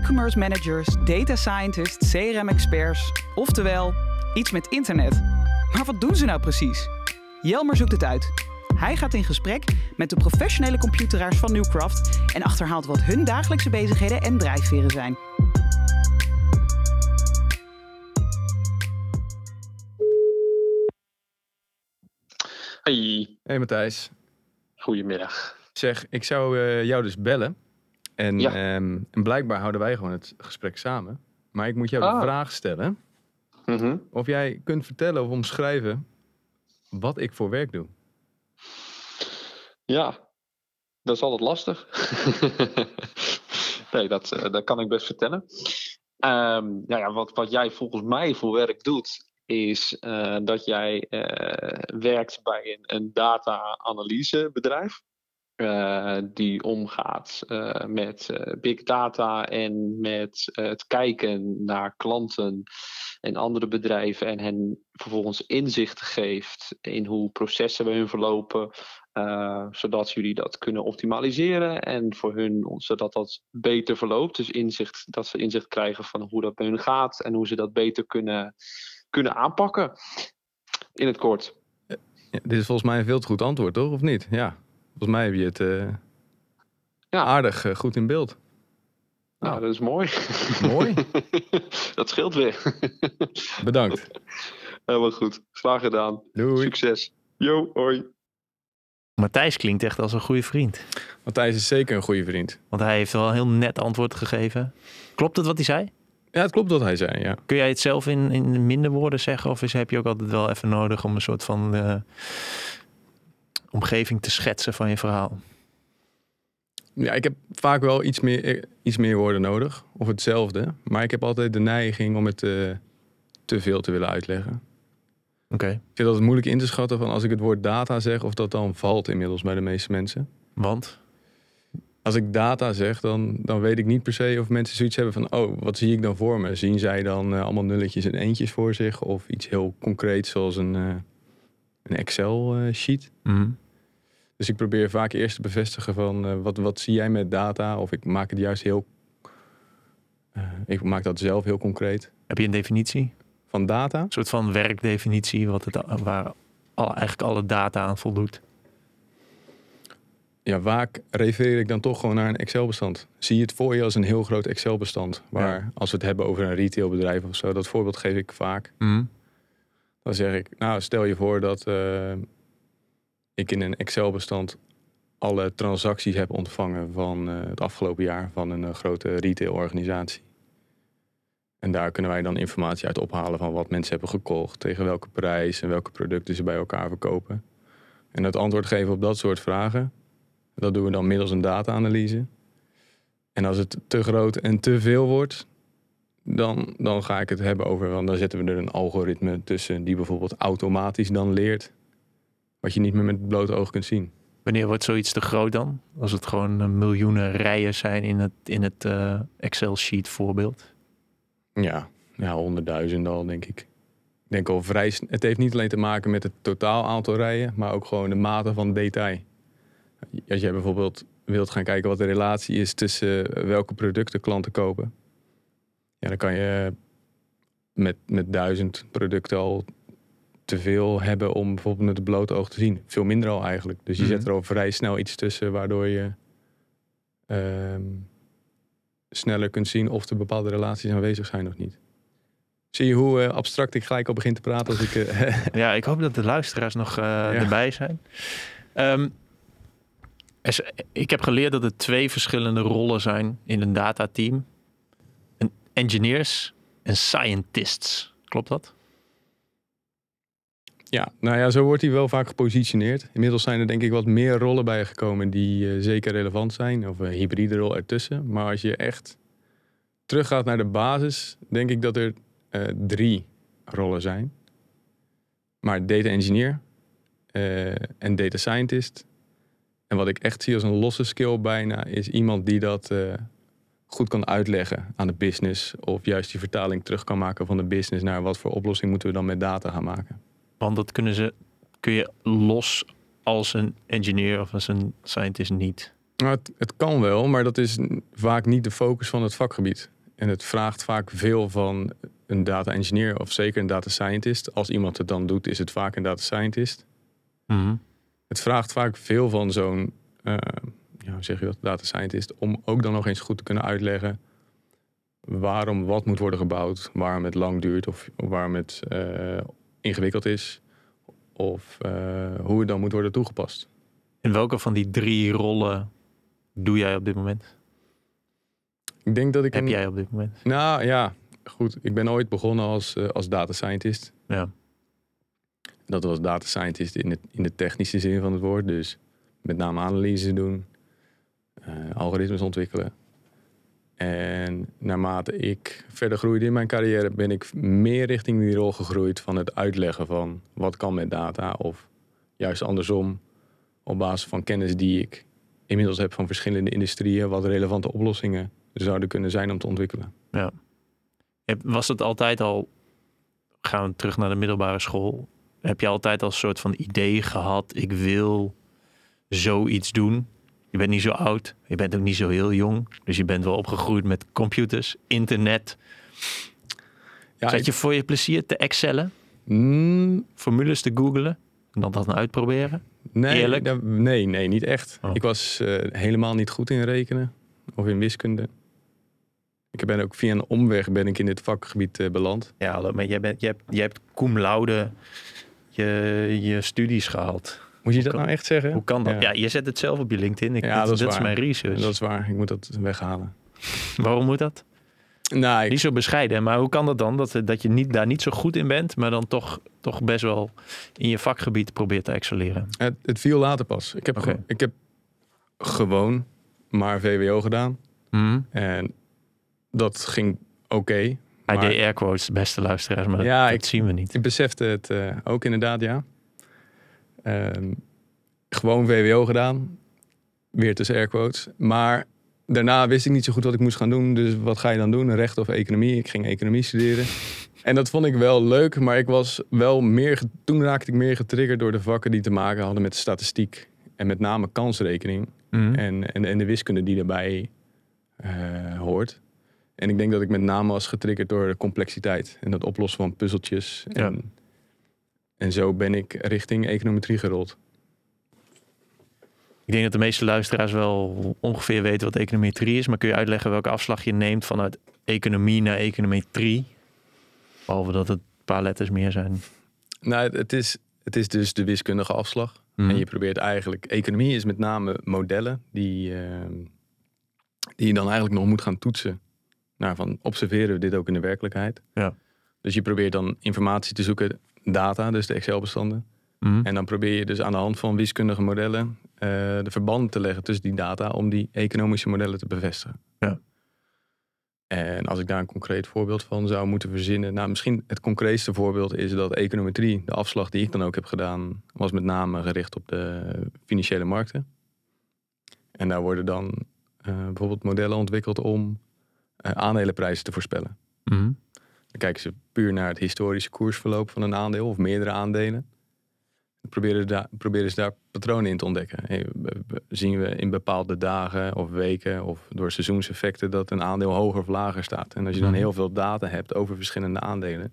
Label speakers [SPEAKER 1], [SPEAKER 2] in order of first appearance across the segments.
[SPEAKER 1] e-commerce managers, data scientists, CRM-experts. Oftewel, iets met internet. Maar wat doen ze nou precies? Jelmer zoekt het uit. Hij gaat in gesprek met de professionele computeraars van Newcraft en achterhaalt wat hun dagelijkse bezigheden en drijfveren zijn.
[SPEAKER 2] Hey,
[SPEAKER 3] Hey Matthijs.
[SPEAKER 2] goedemiddag.
[SPEAKER 3] Zeg, ik zou eh, jou dus bellen. En,
[SPEAKER 2] Ja.
[SPEAKER 3] ehm, en blijkbaar houden wij gewoon het gesprek samen. Maar ik moet jou
[SPEAKER 2] Ah.
[SPEAKER 3] de vraag stellen
[SPEAKER 2] Mhm.
[SPEAKER 3] of jij kunt vertellen of omschrijven wat ik voor werk doe.
[SPEAKER 2] Ja, dat is altijd lastig. nee, dat, eh, dat kan ik best vertellen. Ehm, nou ja, wat, wat jij volgens mij voor werk doet, is eh, dat jij eh, werkt bij een, een data-analysebedrijf. Eh, die omgaat eh, met eh, big data en met het kijken naar klanten en andere bedrijven en hen vervolgens inzicht geeft in hoe processen bij hun verlopen, zodat jullie dat kunnen optimaliseren en voor hun, zodat dat beter verloopt. Dus inzicht, dat ze inzicht krijgen van hoe dat bij hun gaat en hoe ze dat beter kunnen, kunnen aanpakken. In het kort.
[SPEAKER 3] Dit is volgens mij een veel te goed antwoord, toch? Of niet? Ja. Volgens mij heb je het eh,
[SPEAKER 2] Ja.
[SPEAKER 3] aardig eh, goed in beeld.
[SPEAKER 2] Nou,
[SPEAKER 3] Nou.
[SPEAKER 2] dat is mooi.
[SPEAKER 3] Mooi.
[SPEAKER 2] dat scheelt weer.
[SPEAKER 3] Bedankt.
[SPEAKER 2] Helemaal goed. Graag gedaan.
[SPEAKER 3] Doei.
[SPEAKER 2] Succes. Yo, hoi.
[SPEAKER 4] Matthijs klinkt echt als een goede vriend.
[SPEAKER 3] Matthijs is zeker een goede vriend.
[SPEAKER 4] Want hij heeft wel een heel net antwoord gegeven. Klopt het wat hij zei?
[SPEAKER 3] Ja, het klopt wat hij zei, ja.
[SPEAKER 4] Kun jij het zelf in, in minder woorden zeggen? Of is, heb je ook altijd wel even nodig om een soort van eh, omgeving te schetsen van je verhaal?
[SPEAKER 3] Ja, ik heb vaak wel iets meer, eh, iets meer woorden nodig. Of hetzelfde. Maar ik heb altijd de neiging om het eh, te veel te willen uitleggen.
[SPEAKER 4] Oké.
[SPEAKER 3] Ik vind het altijd moeilijk in te schatten van als ik het woord data zeg, of dat dan valt inmiddels bij de meeste mensen.
[SPEAKER 4] Want?
[SPEAKER 3] Als ik data zeg, dan, dan weet ik niet per se of mensen zoiets hebben van, oh, wat zie ik dan voor me? Zien zij dan eh, allemaal nulletjes en eentjes voor zich? Of iets heel concreets zoals een, een Excel-sheet?
[SPEAKER 4] Mhm.
[SPEAKER 3] Dus ik probeer vaak eerst te bevestigen van, eh, wat, wat zie jij met data? Of ik maak het juist heel, eh, ik maak dat zelf heel concreet.
[SPEAKER 4] Heb je een definitie?
[SPEAKER 3] Van data?
[SPEAKER 4] Een soort van werkdefinitie wat het, waar al, eigenlijk alle data aan voldoet?
[SPEAKER 3] Ja, vaak refereer ik dan toch gewoon naar een Excel-bestand. Zie je het voor je als een heel groot Excel-bestand. Waar, als we het hebben over een retailbedrijf of zo, dat voorbeeld geef ik vaak.
[SPEAKER 4] Mhm.
[SPEAKER 3] Dan zeg ik, nou, stel je voor dat eh, ik in een Excel-bestand alle transacties heb ontvangen van eh, het afgelopen jaar van een eh, grote retailorganisatie. En daar kunnen wij dan informatie uit ophalen van wat mensen hebben gekocht, tegen welke prijs en welke producten ze bij elkaar verkopen. En het antwoord geven op dat soort vragen, dat doen we dan middels een data-analyse. En als het te groot en te veel wordt, dan, dan ga ik het hebben over, want dan zetten we er een algoritme tussen die bijvoorbeeld automatisch dan leert wat je niet meer met het blote oog kunt zien.
[SPEAKER 4] Wanneer wordt zoiets te groot dan? Als het gewoon eh, miljoenen rijen zijn in het, in het eh, Excel-sheet voorbeeld.
[SPEAKER 3] Ja, ja, honderdduizenden al denk ik. Ik denk al vrij, het heeft niet alleen te maken met het totaal aantal rijen, maar ook gewoon de mate van detail. Als jij bijvoorbeeld wilt gaan kijken wat de relatie is tussen eh, welke producten klanten kopen, ja, dan kan je met, met duizend producten al te veel hebben om bijvoorbeeld met het blote oog te zien. Veel minder al eigenlijk. Dus je
[SPEAKER 4] Mhm.
[SPEAKER 3] zet er al vrij snel iets tussen waardoor je ehm, sneller kunt zien of er bepaalde relaties aanwezig zijn of niet. Zie je hoe eh, abstract ik gelijk al begin te praten als ik... eh,
[SPEAKER 4] Ja, ik hoop dat de luisteraars nog eh, erbij zijn. Is- ik heb geleerd dat er twee verschillende rollen zijn in een datateam. Engineers en scientists. Klopt dat?
[SPEAKER 3] Ja, nou ja, zo wordt hij wel vaak gepositioneerd. Inmiddels zijn er denk ik wat meer rollen bijgekomen die eh, zeker relevant zijn. Of een hybride rol ertussen. Maar als je echt teruggaat naar de basis, denk ik dat er eh, drie rollen zijn. Maar data engineer eh, en data scientist. En wat ik echt zie als een losse skill bijna, is iemand die dat eh, goed kan uitleggen aan de business. Of juist die vertaling terug kan maken van de business naar wat voor oplossing moeten we dan met data gaan maken.
[SPEAKER 4] Want dat kunnen ze, kun je los als een engineer of als een scientist niet.
[SPEAKER 3] Nou, het, het kan wel, maar dat is vaak niet de focus van het vakgebied. En het vraagt vaak veel van een data engineer of zeker een data scientist. Als iemand het dan doet, is het vaak een data scientist.
[SPEAKER 4] Mhm.
[SPEAKER 3] Het vraagt vaak veel van zo'n, eh, ja, hoe zeg je dat, data scientist, om ook dan nog eens goed te kunnen uitleggen waarom wat moet worden gebouwd, waarom het lang duurt of waarom het eh, ingewikkeld is, of eh, hoe het dan moet worden toegepast.
[SPEAKER 4] In welke van die drie rollen doe jij op dit moment?
[SPEAKER 3] Ik denk dat ik
[SPEAKER 4] Heb
[SPEAKER 3] een-
[SPEAKER 4] jij op dit moment?
[SPEAKER 3] Nou ja, goed. Ik ben ooit begonnen als, eh, als data scientist.
[SPEAKER 4] Ja.
[SPEAKER 3] Dat was data scientist in, het, in de technische zin van het woord. Dus met name analyse doen, algoritmes ontwikkelen. En naarmate ik verder groeide in mijn carrière, ben ik meer richting die rol gegroeid van het uitleggen van wat kan met data. Of juist andersom, op basis van kennis die ik inmiddels heb van verschillende industrieën, wat relevante oplossingen zouden kunnen zijn om te ontwikkelen.
[SPEAKER 4] Heb- Was het altijd al, gaan we terug naar de middelbare school, heb je altijd al een soort van idee gehad, ik wil zoiets doen? Je bent niet zo oud, je bent ook niet zo heel jong, dus je bent wel opgegroeid met computers, internet.
[SPEAKER 3] Ja,
[SPEAKER 4] Zat je voor je plezier te excellen,
[SPEAKER 3] Mm,
[SPEAKER 4] formules te googlen en dan dat uitproberen?
[SPEAKER 3] nee,
[SPEAKER 4] Eerlijk?
[SPEAKER 3] nee, nee, niet echt.
[SPEAKER 4] Oh.
[SPEAKER 3] Ik was eh, helemaal niet goed in rekenen of in wiskunde. Ik ben ook via een omweg ben ik in dit vakgebied eh, beland.
[SPEAKER 4] Ja, hallo, maar jij, bent, jij, hebt, jij hebt cum laude je, je studies gehaald.
[SPEAKER 3] Moet je
[SPEAKER 4] Hoe
[SPEAKER 3] dat
[SPEAKER 4] kan-
[SPEAKER 3] nou echt zeggen?
[SPEAKER 4] Hoe kan dat? Ja.
[SPEAKER 3] Ja,
[SPEAKER 4] je zet het zelf op je LinkedIn. Ik,
[SPEAKER 3] Ja,
[SPEAKER 4] dit,
[SPEAKER 3] dat is
[SPEAKER 4] mijn research.
[SPEAKER 3] dat is waar. Ik moet dat weghalen.
[SPEAKER 4] Waarom moet dat?
[SPEAKER 3] Nou, ik,
[SPEAKER 4] Niet zo bescheiden, maar hoe kan dat dan? Dat, dat je niet, daar niet zo goed in bent, maar dan toch, toch best wel in je vakgebied probeert te excelleren.
[SPEAKER 3] het, het viel later pas. Ik heb,
[SPEAKER 4] Oké.
[SPEAKER 3] ge- ik heb gewoon maar VWO gedaan. En dat ging oké.
[SPEAKER 4] Hij
[SPEAKER 3] maar-
[SPEAKER 4] deed air quotes, beste luisteraars, maar
[SPEAKER 3] Ja,
[SPEAKER 4] dat,
[SPEAKER 3] ik-
[SPEAKER 4] dat zien we niet.
[SPEAKER 3] Ik besefte het eh, ook inderdaad, ja. Ehm, gewoon VWO gedaan. Weer tussen air quotes. Maar daarna wist ik niet zo goed wat ik moest gaan doen. Dus wat ga je dan doen? Recht of economie? Ik ging economie studeren. En dat vond ik wel leuk. Maar ik was wel meer... Toen raakte ik meer getriggerd door de vakken die te maken hadden met statistiek. En met name kansrekening.
[SPEAKER 4] Mhm.
[SPEAKER 3] En, en, en de wiskunde die daarbij eh, hoort. En ik denk dat ik met name was getriggerd door de complexiteit en het oplossen van puzzeltjes.
[SPEAKER 4] Ja.
[SPEAKER 3] En, zo ben ik richting econometrie gerold.
[SPEAKER 4] Ik denk dat de meeste luisteraars wel ongeveer weten wat econometrie is, maar kun je uitleggen welke afslag je neemt vanuit economie naar econometrie? Behalve dat het een paar letters meer zijn.
[SPEAKER 3] Nou, het- het is, het is dus de wiskundige afslag.
[SPEAKER 4] Mhm.
[SPEAKER 3] En je probeert eigenlijk... Economie is met name modellen die, ehm, die je dan eigenlijk nog moet gaan toetsen. Nou, van observeren we dit ook in de werkelijkheid?
[SPEAKER 4] Ja.
[SPEAKER 3] Dus je probeert dan informatie te zoeken, data, dus de Excel-bestanden.
[SPEAKER 4] Mhm.
[SPEAKER 3] En dan probeer je dus aan de hand van wiskundige modellen eh, de verbanden te leggen tussen die data om die economische modellen te bevestigen.
[SPEAKER 4] Ja.
[SPEAKER 3] En als ik daar een concreet voorbeeld van zou moeten verzinnen. Nou, misschien het concreetste voorbeeld is dat econometrie, de afslag die ik dan ook heb gedaan, was met name gericht op de financiële markten. En daar worden dan eh, bijvoorbeeld modellen ontwikkeld om eh, aandelenprijzen te voorspellen.
[SPEAKER 4] Mhm.
[SPEAKER 3] Dan kijken ze puur naar het historische koersverloop van een aandeel of meerdere aandelen. Proberen, daar, proberen ze daar patronen in te ontdekken. Hey, zien we in bepaalde dagen of weken of door seizoenseffecten dat een aandeel hoger of lager staat. En als je dan
[SPEAKER 4] Mhm.
[SPEAKER 3] heel veel data hebt over verschillende aandelen,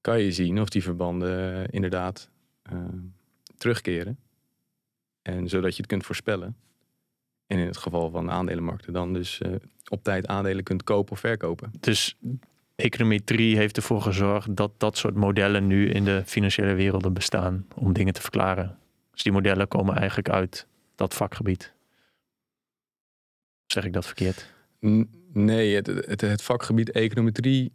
[SPEAKER 3] kan je zien of die verbanden eh, inderdaad eh, terugkeren. En zodat je het kunt voorspellen. En in het geval van aandelenmarkten dan dus eh, op tijd aandelen kunt kopen of verkopen.
[SPEAKER 4] Dus econometrie heeft ervoor gezorgd dat dat soort modellen nu in de financiële werelden bestaan om dingen te verklaren. Dus die modellen komen eigenlijk uit dat vakgebied. Zeg ik dat verkeerd?
[SPEAKER 3] Nee, het, het, het vakgebied econometrie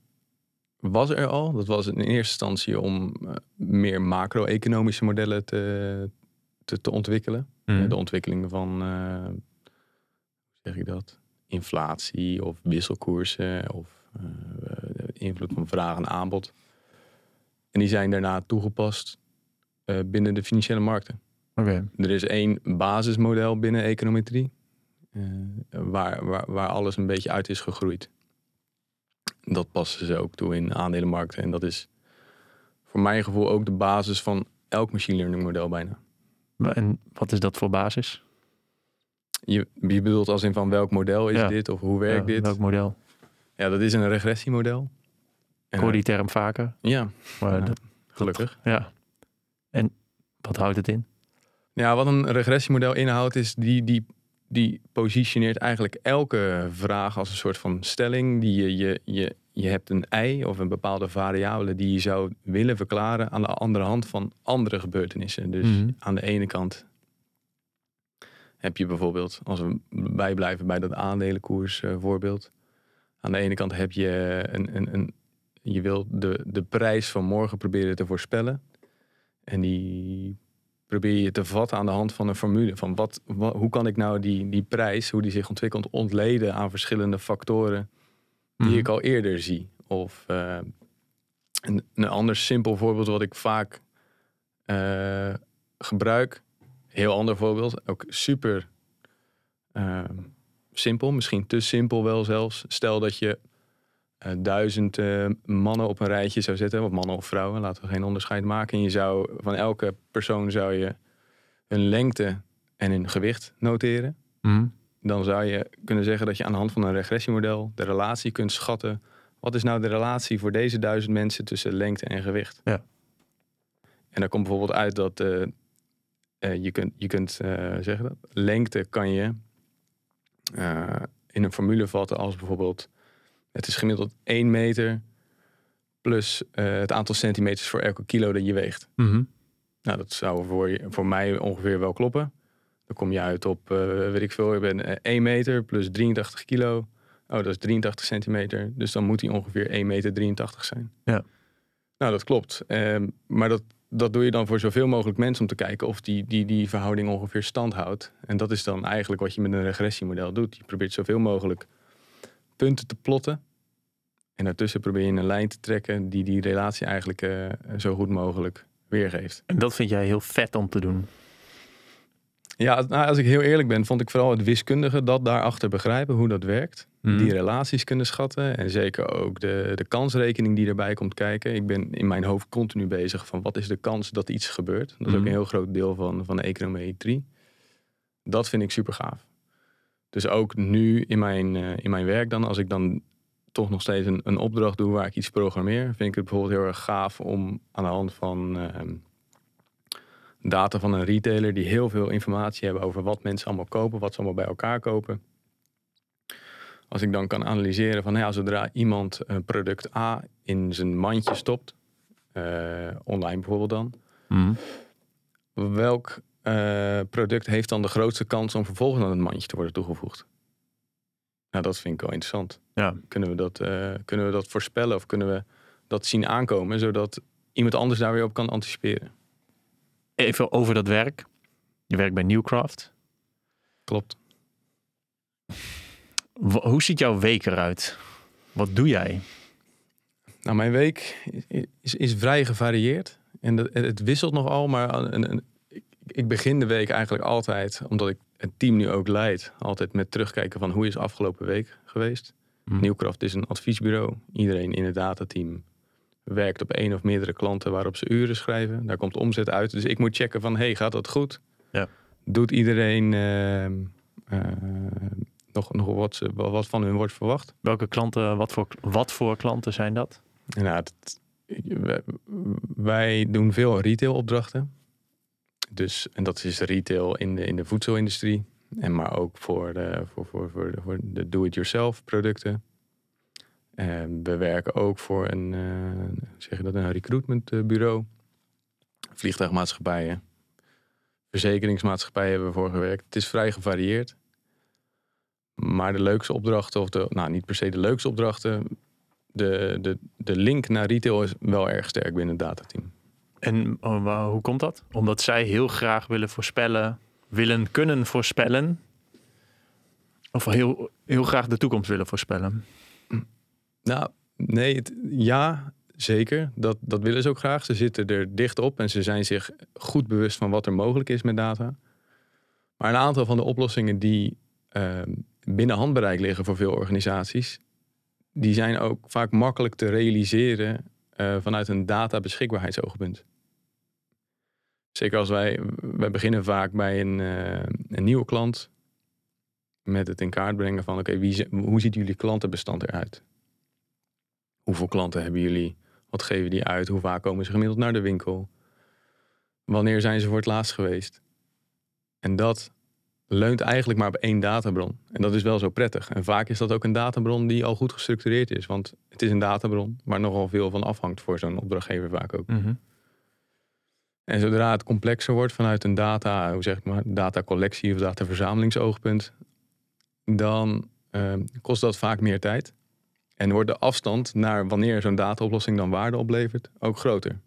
[SPEAKER 3] was er al. Dat was in eerste instantie om eh, meer macro-economische modellen te, te, te ontwikkelen.
[SPEAKER 4] Mhm.
[SPEAKER 3] De ontwikkeling van, eh, hoe zeg ik dat? Inflatie of wisselkoersen of invloed van vraag en aanbod. En die zijn daarna toegepast eh, binnen de financiële markten. Er is één basismodel binnen econometrie. eh, waar, waar, waar alles een beetje uit is gegroeid. Dat passen ze ook toe in aandelenmarkten. En dat is voor mijn gevoel ook de basis van elk machine learning model bijna.
[SPEAKER 4] En wat is dat voor basis?
[SPEAKER 3] Je, je bedoelt als in van welk model is
[SPEAKER 4] Ja.
[SPEAKER 3] dit of hoe werkt
[SPEAKER 4] Ja,
[SPEAKER 3] dit?
[SPEAKER 4] Welk model?
[SPEAKER 3] Ja, dat is een regressiemodel.
[SPEAKER 4] Ik hoor die term vaker.
[SPEAKER 3] Ja,
[SPEAKER 4] Maar
[SPEAKER 3] Ja.
[SPEAKER 4] dat,
[SPEAKER 3] gelukkig.
[SPEAKER 4] ja. En wat houdt het in?
[SPEAKER 3] Ja, wat een regressiemodel inhoudt is die, die, die positioneert eigenlijk elke vraag als een soort van stelling. Die je, je, je, je hebt een ei of een bepaalde variabele die je zou willen verklaren aan de andere hand van andere gebeurtenissen. Dus
[SPEAKER 4] Mhm.
[SPEAKER 3] aan de ene kant heb je bijvoorbeeld, als we bijblijven bij dat aandelenkoers voorbeeld. Aan de ene kant heb je een, een, een je wil de, de prijs van morgen proberen te voorspellen. En die probeer je te vatten aan de hand van een formule. Van wat, wa- hoe kan ik nou die, die prijs, hoe die zich ontwikkelt, ontleden aan verschillende factoren die
[SPEAKER 4] Mhm.
[SPEAKER 3] ik al eerder zie. Of eh, een, een ander simpel voorbeeld wat ik vaak eh, gebruik. Heel ander voorbeeld, ook super eh, simpel, misschien te simpel wel zelfs. Stel dat je eh, duizend eh, mannen op een rijtje zou zetten, of mannen of vrouwen, laten we geen onderscheid maken. En je zou van elke persoon zou je hun lengte en hun gewicht noteren.
[SPEAKER 4] Mhm.
[SPEAKER 3] Dan zou je kunnen zeggen dat je aan de hand van een regressiemodel de relatie kunt schatten. Wat is nou de relatie voor deze duizend mensen tussen lengte en gewicht?
[SPEAKER 4] Ja.
[SPEAKER 3] En daar komt bijvoorbeeld uit dat eh, je kunt, je kunt zeggen dat lengte kan je eh, in een formule vatten als bijvoorbeeld het is gemiddeld 1 meter plus eh, het aantal centimeters voor elke kilo dat je weegt.
[SPEAKER 4] Mhm.
[SPEAKER 3] Nou, dat zou voor, je, voor mij ongeveer wel kloppen. Dan kom je uit op, eh, weet ik veel, ik ben eh, 1 meter plus 83 kilo. Oh, dat is 83 centimeter. Dus dan moet hij ongeveer 1 meter 83 zijn.
[SPEAKER 4] Ja.
[SPEAKER 3] Nou, dat klopt. Ehm, maar dat, dat doe je dan voor zoveel mogelijk mensen om te kijken of die, die, die verhouding ongeveer stand houdt. En dat is dan eigenlijk wat je met een regressiemodel doet. Je probeert zoveel mogelijk punten te plotten. En daartussen probeer je een lijn te trekken die die relatie eigenlijk eh, zo goed mogelijk weergeeft.
[SPEAKER 4] En dat vind jij heel vet om te doen.
[SPEAKER 3] Ja, nou, als ik heel eerlijk ben, vond ik vooral het wiskundige dat daarachter begrijpen hoe dat werkt.
[SPEAKER 4] Mhm.
[SPEAKER 3] Die relaties kunnen schatten en zeker ook de, de kansrekening die erbij komt kijken. Ik ben in mijn hoofd continu bezig van wat is de kans dat iets gebeurt. Dat is ook
[SPEAKER 4] Mhm.
[SPEAKER 3] een heel groot deel van, van de econometrie. Dat vind ik super gaaf. Dus ook nu in mijn, eh, in mijn werk dan, als ik dan toch nog steeds een, een opdracht doe waar ik iets programmeer, vind ik het bijvoorbeeld heel erg gaaf om aan de hand van ehm, data van een retailer die heel veel informatie hebben over wat mensen allemaal kopen, wat ze allemaal bij elkaar kopen. Als ik dan kan analyseren van ja, zodra iemand een product A in zijn mandje stopt, eh, online bijvoorbeeld dan,
[SPEAKER 4] Mhm.
[SPEAKER 3] welk eh, product heeft dan de grootste kans om vervolgens aan het mandje te worden toegevoegd? Nou, dat vind ik wel interessant.
[SPEAKER 4] Ja.
[SPEAKER 3] Kunnen we dat, eh, kunnen we dat voorspellen of kunnen we dat zien aankomen, zodat iemand anders daar weer op kan anticiperen?
[SPEAKER 4] Even over dat werk. Je werkt bij Newcraft.
[SPEAKER 3] Klopt.
[SPEAKER 4] Hoe ziet jouw week eruit? Wat doe jij?
[SPEAKER 3] Nou, mijn week is, is, is vrij gevarieerd. En dat, het wisselt nogal, maar een, een, ik, begin de week eigenlijk altijd, omdat ik het team nu ook leid, altijd met terugkijken van hoe is afgelopen week geweest. Nieuwkraft is een adviesbureau. Iedereen in het datateam werkt op één of meerdere klanten waarop ze uren schrijven. Daar komt omzet uit. Dus ik moet checken van, hey, gaat dat goed?
[SPEAKER 4] Ja.
[SPEAKER 3] Doet iedereen ehm, eh, nog, nog wat, wat van hun wordt verwacht?
[SPEAKER 4] Welke klanten, wat voor, wat voor klanten zijn dat?
[SPEAKER 3] Nou, dat, wij, doen veel retailopdrachten. Dus, en dat is retail in de, in de voedselindustrie. En maar ook voor de, voor, voor, voor de, voor de do-it-yourself producten. En we werken ook voor een, eh, zeg je dat, een recruitmentbureau. Vliegtuigmaatschappijen. Verzekeringsmaatschappijen hebben we voor gewerkt. Het is vrij gevarieerd. Maar de leukste opdrachten, of de, nou niet per se de leukste opdrachten, de, de, de link naar retail is wel erg sterk binnen het datateam.
[SPEAKER 4] En oh, hoe komt dat? Omdat zij heel graag willen voorspellen, willen kunnen voorspellen. Of heel, heel graag de toekomst willen voorspellen.
[SPEAKER 3] Nou, nee, ja, zeker. Dat, dat willen ze ook graag. Ze zitten er dicht op en ze zijn zich goed bewust van wat er mogelijk is met data. Maar een aantal van de oplossingen die ehm, binnen handbereik liggen voor veel organisaties, die zijn ook vaak makkelijk te realiseren eh, vanuit een databeschikbaarheidsoogpunt. Zeker als wij, wij beginnen vaak bij een, eh, een nieuwe klant. met het in kaart brengen van oké, hoe ziet jullie klantenbestand eruit? Hoeveel klanten hebben jullie? Wat geven die uit? Hoe vaak komen ze gemiddeld naar de winkel? Wanneer zijn ze voor het laatst geweest? En dat leunt eigenlijk maar op één databron. En dat is wel zo prettig. En vaak is dat ook een databron die al goed gestructureerd is. Want het is een databron waar nogal veel van afhangt voor zo'n opdrachtgever vaak ook.
[SPEAKER 4] Mhm.
[SPEAKER 3] En zodra het complexer wordt vanuit een data, hoe zeg ik maar, datacollectie of dataverzamelingsoogpunt, dan uh, kost dat vaak meer tijd. En wordt de afstand naar wanneer zo'n dataoplossing dan waarde oplevert ook groter.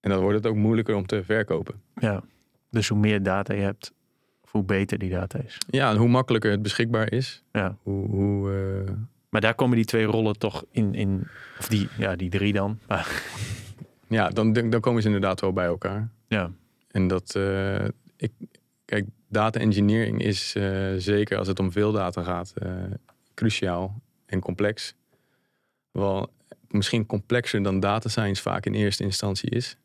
[SPEAKER 3] En dan wordt het ook moeilijker om te verkopen.
[SPEAKER 4] Ja, dus hoe meer data je hebt, hoe beter die data is.
[SPEAKER 3] Ja, en hoe makkelijker het beschikbaar is.
[SPEAKER 4] Ja.
[SPEAKER 3] Hoe, hoe, uh...
[SPEAKER 4] Maar daar komen die twee rollen toch in, in of die, ja, die drie dan.
[SPEAKER 3] ja, dan, dan komen ze inderdaad wel bij elkaar.
[SPEAKER 4] Ja.
[SPEAKER 3] En dat, uh, ik, kijk, data engineering is uh, zeker als het om veel data gaat, cruciaal en complex. Wel misschien complexer dan data science vaak in eerste instantie is.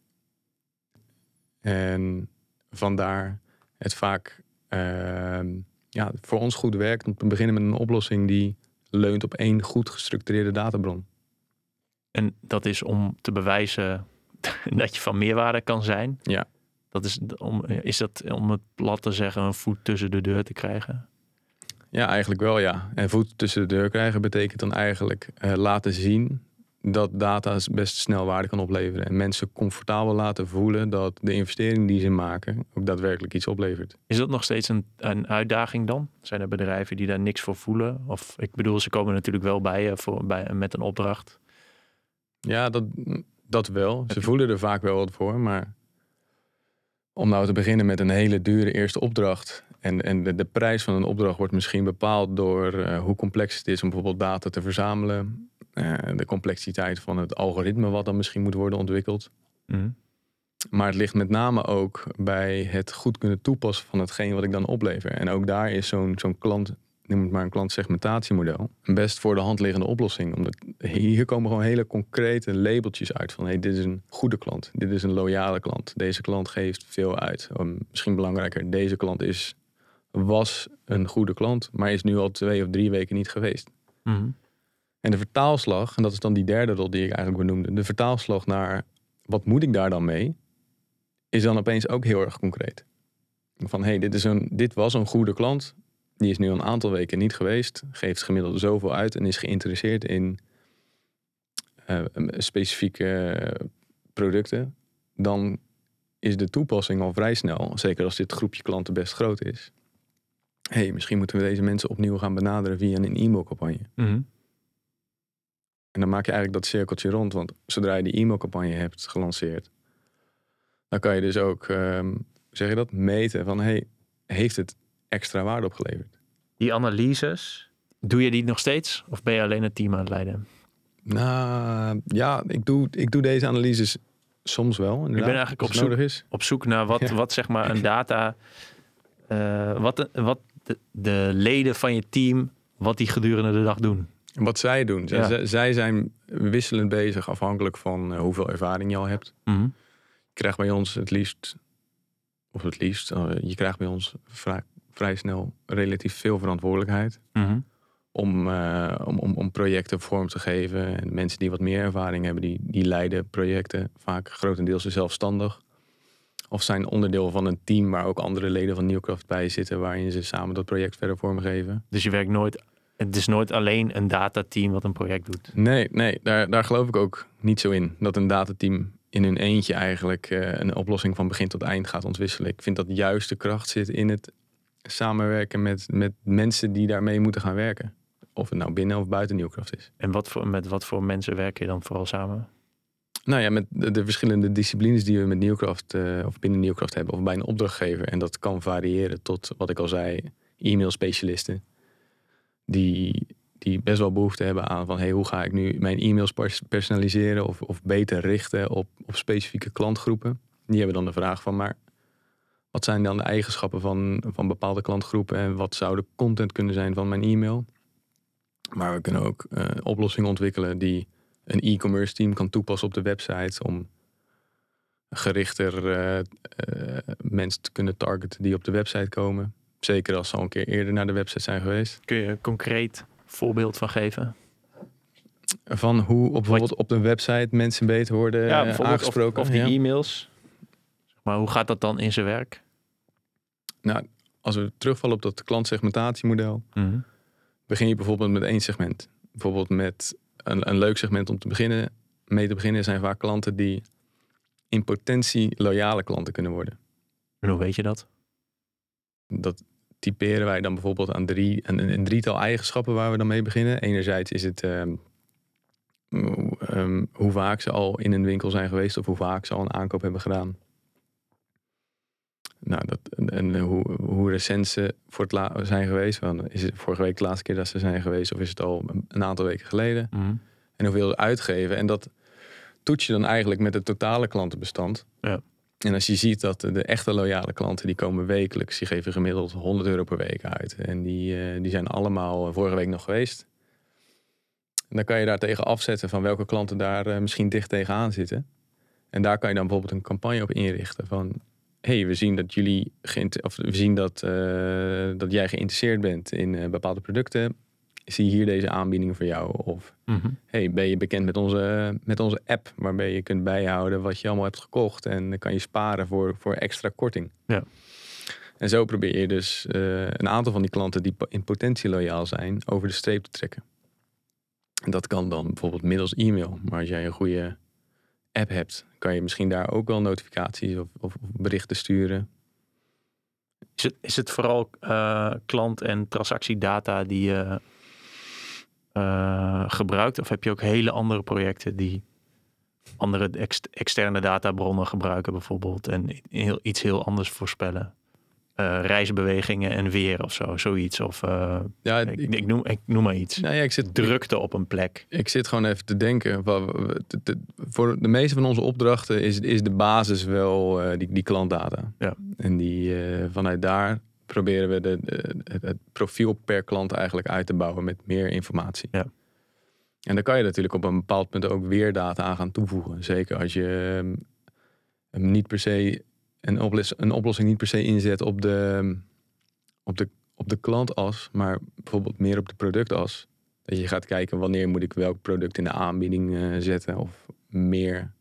[SPEAKER 3] En vandaar het vaak uh, ja, voor ons goed werkt om te beginnen met een oplossing die leunt op één goed gestructureerde databron.
[SPEAKER 4] En dat is om te bewijzen dat je van meerwaarde kan zijn.
[SPEAKER 3] Ja.
[SPEAKER 4] Dat is, om, is dat om het plat te zeggen een voet tussen de deur te krijgen?
[SPEAKER 3] Ja, eigenlijk wel ja. En voet tussen de deur krijgen betekent dan eigenlijk uh, laten zien dat data best snel waarde kan opleveren. En mensen comfortabel laten voelen dat de investering die ze maken ook daadwerkelijk iets oplevert.
[SPEAKER 4] Is dat nog steeds een, een uitdaging dan? Zijn er bedrijven die daar niks voor voelen? Of ik bedoel, ze komen natuurlijk wel bij je voor, bij, met een opdracht.
[SPEAKER 3] Ja, dat, dat wel. Ze voelen er vaak wel wat voor, maar om nou te beginnen met een hele dure eerste opdracht. En, en de, de prijs van een opdracht wordt misschien bepaald door uh, hoe complex het is om bijvoorbeeld data te verzamelen. Uh, de complexiteit van het algoritme wat dan misschien moet worden ontwikkeld.
[SPEAKER 4] Mm.
[SPEAKER 3] Maar het ligt met name ook bij het goed kunnen toepassen van hetgeen wat ik dan oplever. En ook daar is zo'n zo'n klant, noem het maar een klantsegmentatiemodel, een best voor de hand liggende oplossing. Omdat hier komen gewoon hele concrete labeltjes uit van hey, dit is een goede klant, dit is een loyale klant, deze klant geeft veel uit. Misschien belangrijker, deze klant is, was een goede klant, maar is nu al twee of drie weken niet geweest.
[SPEAKER 4] Mm.
[SPEAKER 3] En de vertaalslag, en dat is dan die derde rol die ik eigenlijk benoemde, de vertaalslag naar wat moet ik daar dan mee, is dan opeens ook heel erg concreet. Van hé, hey, dit, is een, dit was een goede klant, die is nu een aantal weken niet geweest, geeft gemiddeld zoveel uit en is geïnteresseerd in uh, specifieke producten. Dan is de toepassing al vrij snel, zeker als dit groepje klanten best groot is. Hé, hey, misschien moeten we deze mensen opnieuw gaan benaderen via een e-mailcampagne.
[SPEAKER 4] Mm.
[SPEAKER 3] En dan maak je eigenlijk dat cirkeltje rond. Want zodra je die e-mailcampagne hebt gelanceerd, dan kan je dus ook, um, zeg je dat, meten van hey, heeft het extra waarde opgeleverd?
[SPEAKER 4] Die analyses, doe je die nog steeds? Of ben je alleen het team aan het leiden?
[SPEAKER 3] Nou ja, ik doe, ik doe deze analyses soms wel.
[SPEAKER 4] Ik ben eigenlijk op zoek,
[SPEAKER 3] is.
[SPEAKER 4] op zoek naar wat, ja. wat zeg maar een data, uh, wat, wat de, de leden van je team, wat die gedurende de dag doen.
[SPEAKER 3] Wat zij doen. Ja. Zij zijn wisselend bezig afhankelijk van uh, hoeveel ervaring je al hebt.
[SPEAKER 4] Mm -hmm.
[SPEAKER 3] Je krijgt bij ons het liefst, of het liefst, uh, je krijgt bij ons vrij, vrij, snel relatief veel verantwoordelijkheid.
[SPEAKER 4] Mm -hmm.
[SPEAKER 3] om, uh, om, om, om projecten vorm te geven. En mensen die wat meer ervaring hebben, die, die leiden projecten vaak grotendeels zelfstandig. Of zijn onderdeel van een team waar ook andere leden van Nieuwkracht bij zitten, waarin ze samen dat project verder vormgeven.
[SPEAKER 4] Dus je werkt nooit het is nooit alleen een datateam wat een project doet.
[SPEAKER 3] Nee, nee daar, daar geloof ik ook niet zo in. Dat een datateam in hun eentje eigenlijk uh, een oplossing van begin tot eind gaat ontwisselen. Ik vind dat juist de kracht zit in het samenwerken met, met mensen die daarmee moeten gaan werken. Of het nou binnen of buiten Nieuwkracht is.
[SPEAKER 4] En wat voor, met wat voor mensen werk je dan vooral samen?
[SPEAKER 3] Nou ja, met de, de verschillende disciplines die we met Nieuwkracht uh, of binnen Nieuwkracht hebben, of bij een opdrachtgever. En dat kan variëren tot, wat ik al zei, e-mail specialisten die, die best wel behoefte hebben aan van hey, hoe ga ik nu mijn e-mails personaliseren of, of beter richten op, op specifieke klantgroepen. Die hebben dan de vraag van maar wat zijn dan de eigenschappen van, van bepaalde klantgroepen en wat zou de content kunnen zijn van mijn e-mail. Maar we kunnen ook uh, oplossingen ontwikkelen die een e-commerce team kan toepassen op de website om gerichter uh, uh, mensen te kunnen targeten die op de website komen. Zeker als ze al een keer eerder naar de website zijn geweest.
[SPEAKER 4] Kun je een concreet voorbeeld van geven?
[SPEAKER 3] Van hoe op, bijvoorbeeld op de website mensen beter worden
[SPEAKER 4] Ja,
[SPEAKER 3] eh, aangesproken.
[SPEAKER 4] Of, of die
[SPEAKER 3] Ja.
[SPEAKER 4] e-mails. Maar hoe gaat dat dan in zijn werk?
[SPEAKER 3] Nou, als we terugvallen op dat klantsegmentatiemodel, begin je bijvoorbeeld met één segment. Bijvoorbeeld met een, een leuk segment om te beginnen. Mee te beginnen zijn vaak klanten die in potentie loyale klanten kunnen worden.
[SPEAKER 4] En hoe weet je dat?
[SPEAKER 3] Dat typeren wij dan bijvoorbeeld aan drie, een, een drietal eigenschappen waar we dan mee beginnen. Enerzijds is het ehm, ehm, hoe vaak ze al in een winkel zijn geweest of hoe vaak ze al een aankoop hebben gedaan. Nou, dat, en, en hoe, hoe recent ze voor het la- zijn geweest. Van, is het vorige week de laatste keer dat ze zijn geweest of is het al een, aantal weken geleden? En hoeveel ze uitgeven. En dat toets je dan eigenlijk met het totale klantenbestand.
[SPEAKER 4] Ja.
[SPEAKER 3] En als je ziet dat de echte loyale klanten, die komen wekelijks, die geven gemiddeld 100 euro per week uit. En die, eh, die zijn allemaal vorige week nog geweest. En dan kan je daar tegen afzetten van welke klanten daar eh, misschien dicht tegenaan zitten. En daar kan je dan bijvoorbeeld een campagne op inrichten van... hey, we zien dat jullie of we zien dat, eh, dat jij geïnteresseerd bent in eh, bepaalde producten. Zie hier deze aanbiedingen voor jou. Of hey, ben je bekend met onze, met onze app waarbij je kunt bijhouden wat je allemaal hebt gekocht en dan kan je sparen voor, voor extra korting.
[SPEAKER 4] Ja.
[SPEAKER 3] En zo probeer je dus eh, een aantal van die klanten die in potentie loyaal zijn over de streep te trekken. En dat kan dan bijvoorbeeld middels e-mail. Maar als jij een goede app hebt, kan je misschien daar ook wel notificaties of, of berichten sturen.
[SPEAKER 4] Is het, is het vooral eh, klant- en transactiedata die je eh, gebruikt? Of heb je ook hele andere projecten die andere ex- externe databronnen gebruiken bijvoorbeeld en heel, iets heel anders voorspellen? Eh, reisbewegingen en weer of zo, zoiets. Of eh,
[SPEAKER 3] Ja,
[SPEAKER 4] ik,
[SPEAKER 3] ik,
[SPEAKER 4] noem, ik noem maar iets.
[SPEAKER 3] nou ja, ik zit
[SPEAKER 4] Drukte op een plek.
[SPEAKER 3] Ik zit gewoon even te denken. Voor de meeste van onze opdrachten is, is de basis wel eh, die, die klantdata.
[SPEAKER 4] Ja.
[SPEAKER 3] En die, vanuit daar proberen we de, de- het, het profiel per klant eigenlijk uit te bouwen met meer informatie.
[SPEAKER 4] Ja.
[SPEAKER 3] En dan kan je natuurlijk op een bepaald punt ook weer data aan gaan toevoegen. Zeker als je ehm, hem niet per se een, oplos- een oplossing niet per se inzet op de, op de, op de klantas, maar bijvoorbeeld meer op de productas. Dat je gaat kijken wanneer moet ik welk product in de aanbieding eh, zetten of meer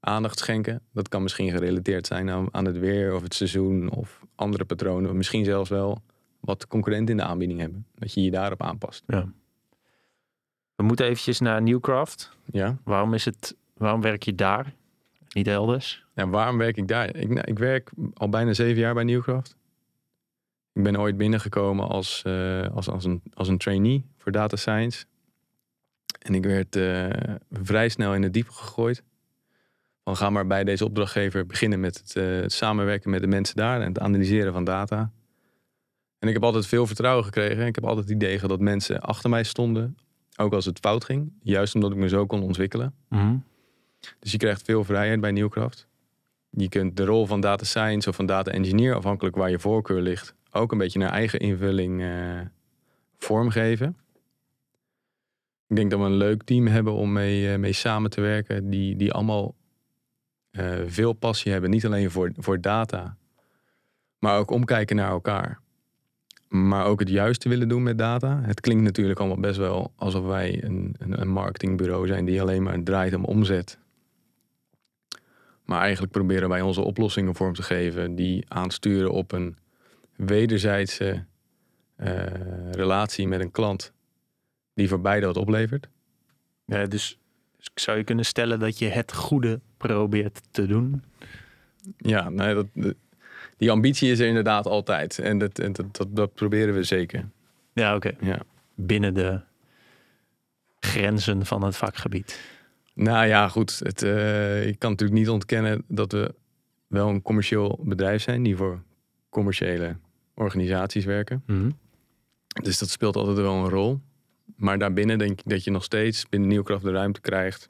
[SPEAKER 3] aandacht schenken. Dat kan misschien gerelateerd zijn aan, aan het weer of het seizoen of andere patronen. Of misschien zelfs wel wat concurrenten in de aanbieding hebben. Dat je je daarop aanpast.
[SPEAKER 4] Ja. We moeten eventjes naar Newcraft.
[SPEAKER 3] Ja.
[SPEAKER 4] Waarom, is het, waarom werk je daar? Niet elders?
[SPEAKER 3] En waarom werk ik daar? Ik, nou, ik werk al bijna zeven jaar bij Newcraft. Ik ben ooit binnengekomen als, eh, als, als, een, als een trainee voor data science. En ik werd eh, vrij snel in het diepe gegooid. Van ga maar bij deze opdrachtgever beginnen met het, eh, het samenwerken met de mensen daar en het analyseren van data. En ik heb altijd veel vertrouwen gekregen. Ik heb altijd het idee gehad dat mensen achter mij stonden. Ook als het fout ging. Juist omdat ik me zo kon ontwikkelen. Dus je krijgt veel vrijheid bij Nieuwkraft. Je kunt de rol van data science of van data engineer, afhankelijk waar je voorkeur ligt, ook een beetje naar eigen invulling eh, vormgeven. Ik denk dat we een leuk team hebben om mee, eh, mee samen te werken, die, die allemaal eh, veel passie hebben. Niet alleen voor, voor data, maar ook omkijken naar elkaar. Maar ook het juiste willen doen met data. Het klinkt natuurlijk allemaal best wel alsof wij een, een, een marketingbureau zijn die alleen maar draait om omzet. Maar eigenlijk proberen wij onze oplossingen vorm te geven die aansturen op een wederzijdse eh, relatie met een klant die voor beide wat oplevert.
[SPEAKER 4] Ja, dus, dus zou je kunnen stellen dat je het goede probeert te doen?
[SPEAKER 3] Ja, nee, dat, die ambitie is er inderdaad altijd. En dat, en dat, dat, dat proberen we zeker.
[SPEAKER 4] Ja, oké.
[SPEAKER 3] Ja.
[SPEAKER 4] Binnen de grenzen van het vakgebied.
[SPEAKER 3] Nou ja, goed. Het, eh, ik kan natuurlijk niet ontkennen dat we wel een commercieel bedrijf zijn die voor commerciële organisaties werken. Dus dat speelt altijd wel een rol. Maar daarbinnen denk ik dat je nog steeds binnen Nieuwkracht de ruimte krijgt.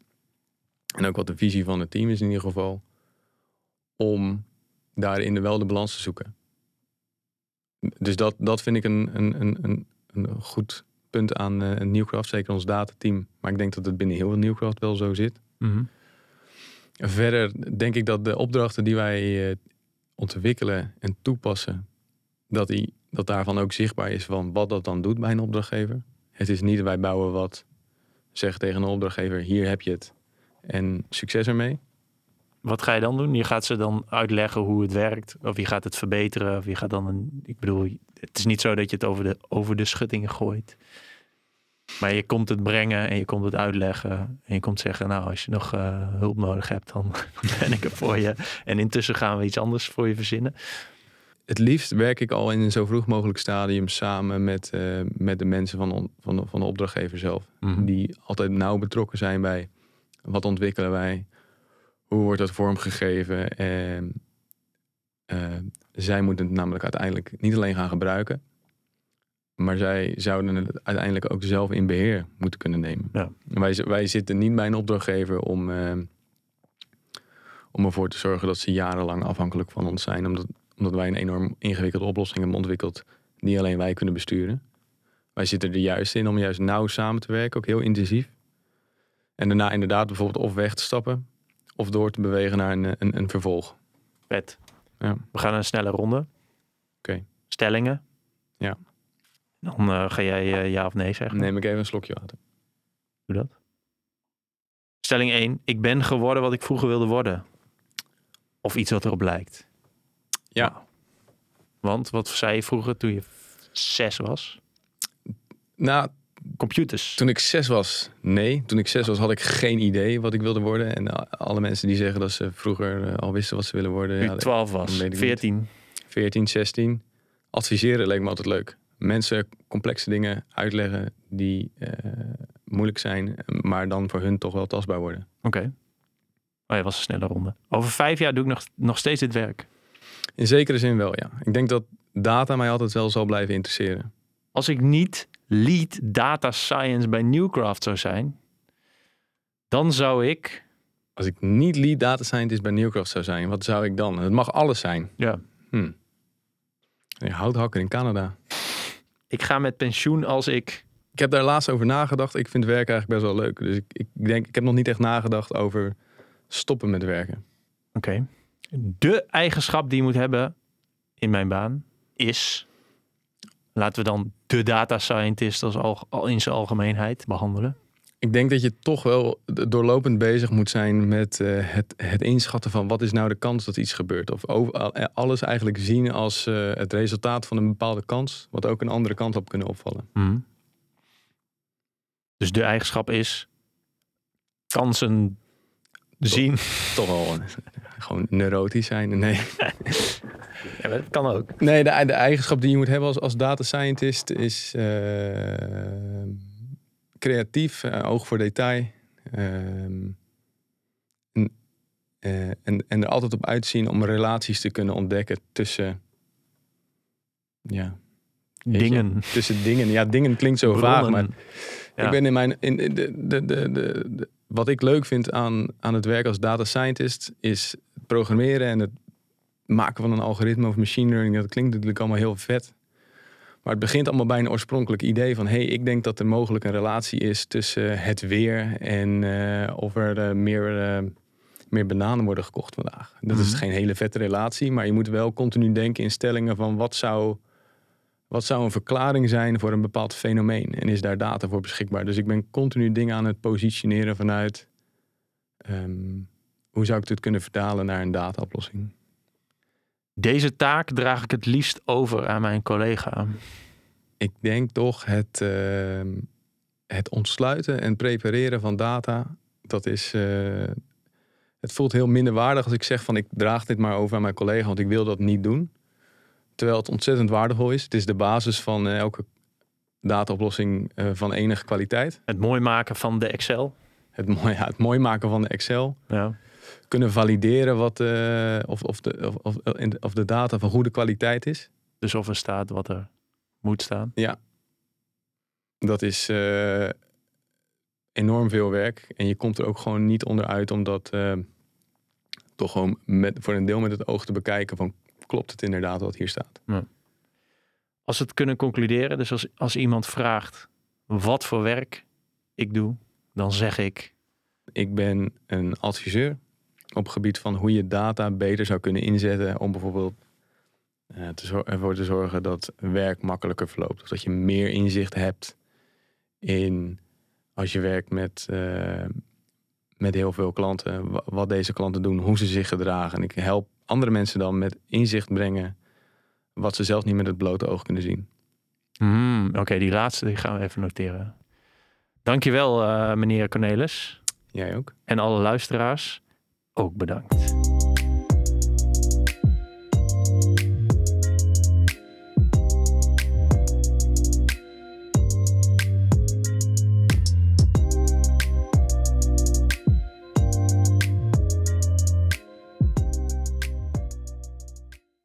[SPEAKER 3] En ook wat de visie van het team is in ieder geval. Om daarin de wel de balans te zoeken. Dus dat, dat vind ik een, een, een, een, een goed punt aan eh Nieuwkracht. Zeker ons datateam. Maar ik denk dat het binnen heel Nieuwkracht wel zo zit. Verder denk ik dat de opdrachten die wij eh, ontwikkelen en toepassen, dat die dat daarvan ook zichtbaar is van wat dat dan doet bij een opdrachtgever. Het is niet wij bouwen wat, zeg tegen een opdrachtgever, hier heb je het en succes ermee.
[SPEAKER 4] Wat ga je dan doen? Je gaat ze dan uitleggen hoe het werkt. Of je gaat het verbeteren. Of je gaat dan een. Ik bedoel, het is niet zo dat je het over de, over de schuttingen gooit. Maar je komt het brengen en je komt het uitleggen. En je komt zeggen, nou, als je nog uh, hulp nodig hebt, dan ben ik er voor je. En intussen gaan we iets anders voor je verzinnen.
[SPEAKER 3] Het liefst werk ik al in een zo vroeg mogelijk stadium samen met, uh, met de mensen van, van, van de opdrachtgever zelf. Mm -hmm. Die altijd nauw betrokken zijn bij wat ontwikkelen wij, hoe wordt dat vormgegeven. En uh, zij moeten het namelijk uiteindelijk niet alleen gaan gebruiken, maar zij zouden het uiteindelijk ook zelf in beheer moeten kunnen nemen.
[SPEAKER 4] Ja.
[SPEAKER 3] Wij, wij zitten niet bij een opdrachtgever om, uh, om ervoor te zorgen dat ze jarenlang afhankelijk van ons zijn. Omdat, omdat wij een enorm ingewikkelde oplossing hebben ontwikkeld die alleen wij kunnen besturen. Wij zitten er juist in om juist nauw samen te werken, ook heel intensief. En daarna inderdaad bijvoorbeeld of weg te stappen of door te bewegen naar een, een, een vervolg.
[SPEAKER 4] Vet.
[SPEAKER 3] Ja.
[SPEAKER 4] We gaan een snelle ronde.
[SPEAKER 3] Oké.
[SPEAKER 4] Stellingen.
[SPEAKER 3] Ja.
[SPEAKER 4] Dan uh, ga jij uh, ja of nee zeggen.
[SPEAKER 3] Neem ik even een slokje water.
[SPEAKER 4] Doe dat. Stelling 1. Ik ben geworden wat ik vroeger wilde worden. Of iets wat erop lijkt.
[SPEAKER 3] Ja.
[SPEAKER 4] Nou, want wat zei je vroeger toen je zes was?
[SPEAKER 3] Nou,
[SPEAKER 4] computers.
[SPEAKER 3] Toen ik zes was, nee. Toen ik zes was, had ik geen idee wat ik wilde worden. En alle mensen die zeggen dat ze vroeger uh, al wisten wat ze willen worden.
[SPEAKER 4] Toen ja, 12 was, 14.
[SPEAKER 3] 14, 16. Adviseren leek me altijd leuk. Mensen complexe dingen uitleggen die uh, moeilijk zijn, maar dan voor hun toch wel tastbaar worden.
[SPEAKER 4] Oké. Okay. Oh, je was een snelle ronde. Over vijf jaar doe ik nog, nog steeds dit werk.
[SPEAKER 3] In zekere zin wel, ja. Ik denk dat data mij altijd wel zal blijven interesseren.
[SPEAKER 4] Als ik niet lead data science bij Newcraft zou zijn, dan zou ik.
[SPEAKER 3] Als ik niet lead data scientist bij Newcraft zou zijn, wat zou ik dan? Het mag alles zijn.
[SPEAKER 4] Ja.
[SPEAKER 3] Hm. Houthakker in Canada.
[SPEAKER 4] Ik ga met pensioen als ik.
[SPEAKER 3] Ik heb daar laatst over nagedacht. Ik vind werk eigenlijk best wel leuk. Dus ik, ik denk, ik heb nog niet echt nagedacht over stoppen met werken.
[SPEAKER 4] Oké. Okay. De eigenschap die je moet hebben in mijn baan is laten we dan de data scientist als al, in zijn algemeenheid behandelen?
[SPEAKER 3] Ik denk dat je toch wel doorlopend bezig moet zijn met uh, het, het inschatten van wat is nou de kans dat iets gebeurt. Of over, alles eigenlijk zien als uh, het resultaat van een bepaalde kans, wat ook een andere kant op kunnen opvallen.
[SPEAKER 4] Mm. Dus de eigenschap is kansen zien.
[SPEAKER 3] Toch wel gewoon neurotisch zijn. Nee.
[SPEAKER 4] ja, dat kan ook.
[SPEAKER 3] Nee, de, de, eigenschap die je moet hebben als, als data scientist is uh, creatief, uh, oog voor detail. Uh, en, en, en er altijd op uitzien om relaties te kunnen ontdekken tussen. Ja.
[SPEAKER 4] Dingen.
[SPEAKER 3] Je, tussen dingen. Ja, dingen klinkt zo
[SPEAKER 4] Bronnen.
[SPEAKER 3] vaag, maar
[SPEAKER 4] Ja.
[SPEAKER 3] ik ben in mijn. In, in de, de, de, de, de- wat ik leuk vind aan, aan het werk als data scientist is het programmeren en het maken van een algoritme of machine learning. Dat klinkt natuurlijk allemaal heel vet. Maar het begint allemaal bij een oorspronkelijk idee van: hey, ik denk dat er mogelijk een relatie is tussen het weer en eh, of er eh, meer, eh, meer bananen worden gekocht vandaag. Dat is
[SPEAKER 4] Mhm.
[SPEAKER 3] geen hele vette relatie, maar je moet wel continu denken in stellingen van wat zou, wat zou een verklaring zijn voor een bepaald fenomeen en is daar data voor beschikbaar. Dus ik ben continu dingen aan het positioneren vanuit ehm, hoe zou ik dit kunnen vertalen naar een dataoplossing.
[SPEAKER 4] Deze taak draag ik het liefst over aan mijn collega.
[SPEAKER 3] Ik denk toch het, ehm, het ontsluiten en prepareren van data. Dat is. eh, het voelt heel minderwaardig als ik zeg van ik draag dit maar over aan mijn collega, want ik wil dat niet doen. Terwijl het ontzettend waardevol is. Het is de basis van eh, elke dataoplossing eh, van enige kwaliteit.
[SPEAKER 4] Het mooi maken van de Excel.
[SPEAKER 3] Het mooi, ja, het mooi maken van de Excel.
[SPEAKER 4] Ja.
[SPEAKER 3] Kunnen valideren wat, eh, of, of, de, of, of, de data van goede kwaliteit is.
[SPEAKER 4] Dus of er staat wat er moet staan.
[SPEAKER 3] Dat is eh, enorm veel werk. En je komt er ook gewoon niet onderuit om dat eh, toch gewoon met, voor een deel met het oog te bekijken van klopt het inderdaad wat hier staat.
[SPEAKER 4] Als we het kunnen concluderen, dus als, als iemand vraagt wat voor werk ik doe, dan zeg ik
[SPEAKER 3] Ik ben een adviseur op het gebied van hoe je data beter zou kunnen inzetten om bijvoorbeeld uh, te ervoor te zorgen dat werk makkelijker verloopt. Of dat je meer inzicht hebt in als je werkt met, uh, met heel veel klanten, wat deze klanten doen, hoe ze zich gedragen. En ik help andere mensen dan met inzicht brengen wat ze zelf niet met het blote oog kunnen zien.
[SPEAKER 4] Mm, Oké, die laatste die gaan we even noteren. Dankjewel, uh, meneer Cornelis.
[SPEAKER 3] Jij ook.
[SPEAKER 4] En alle luisteraars ook bedankt.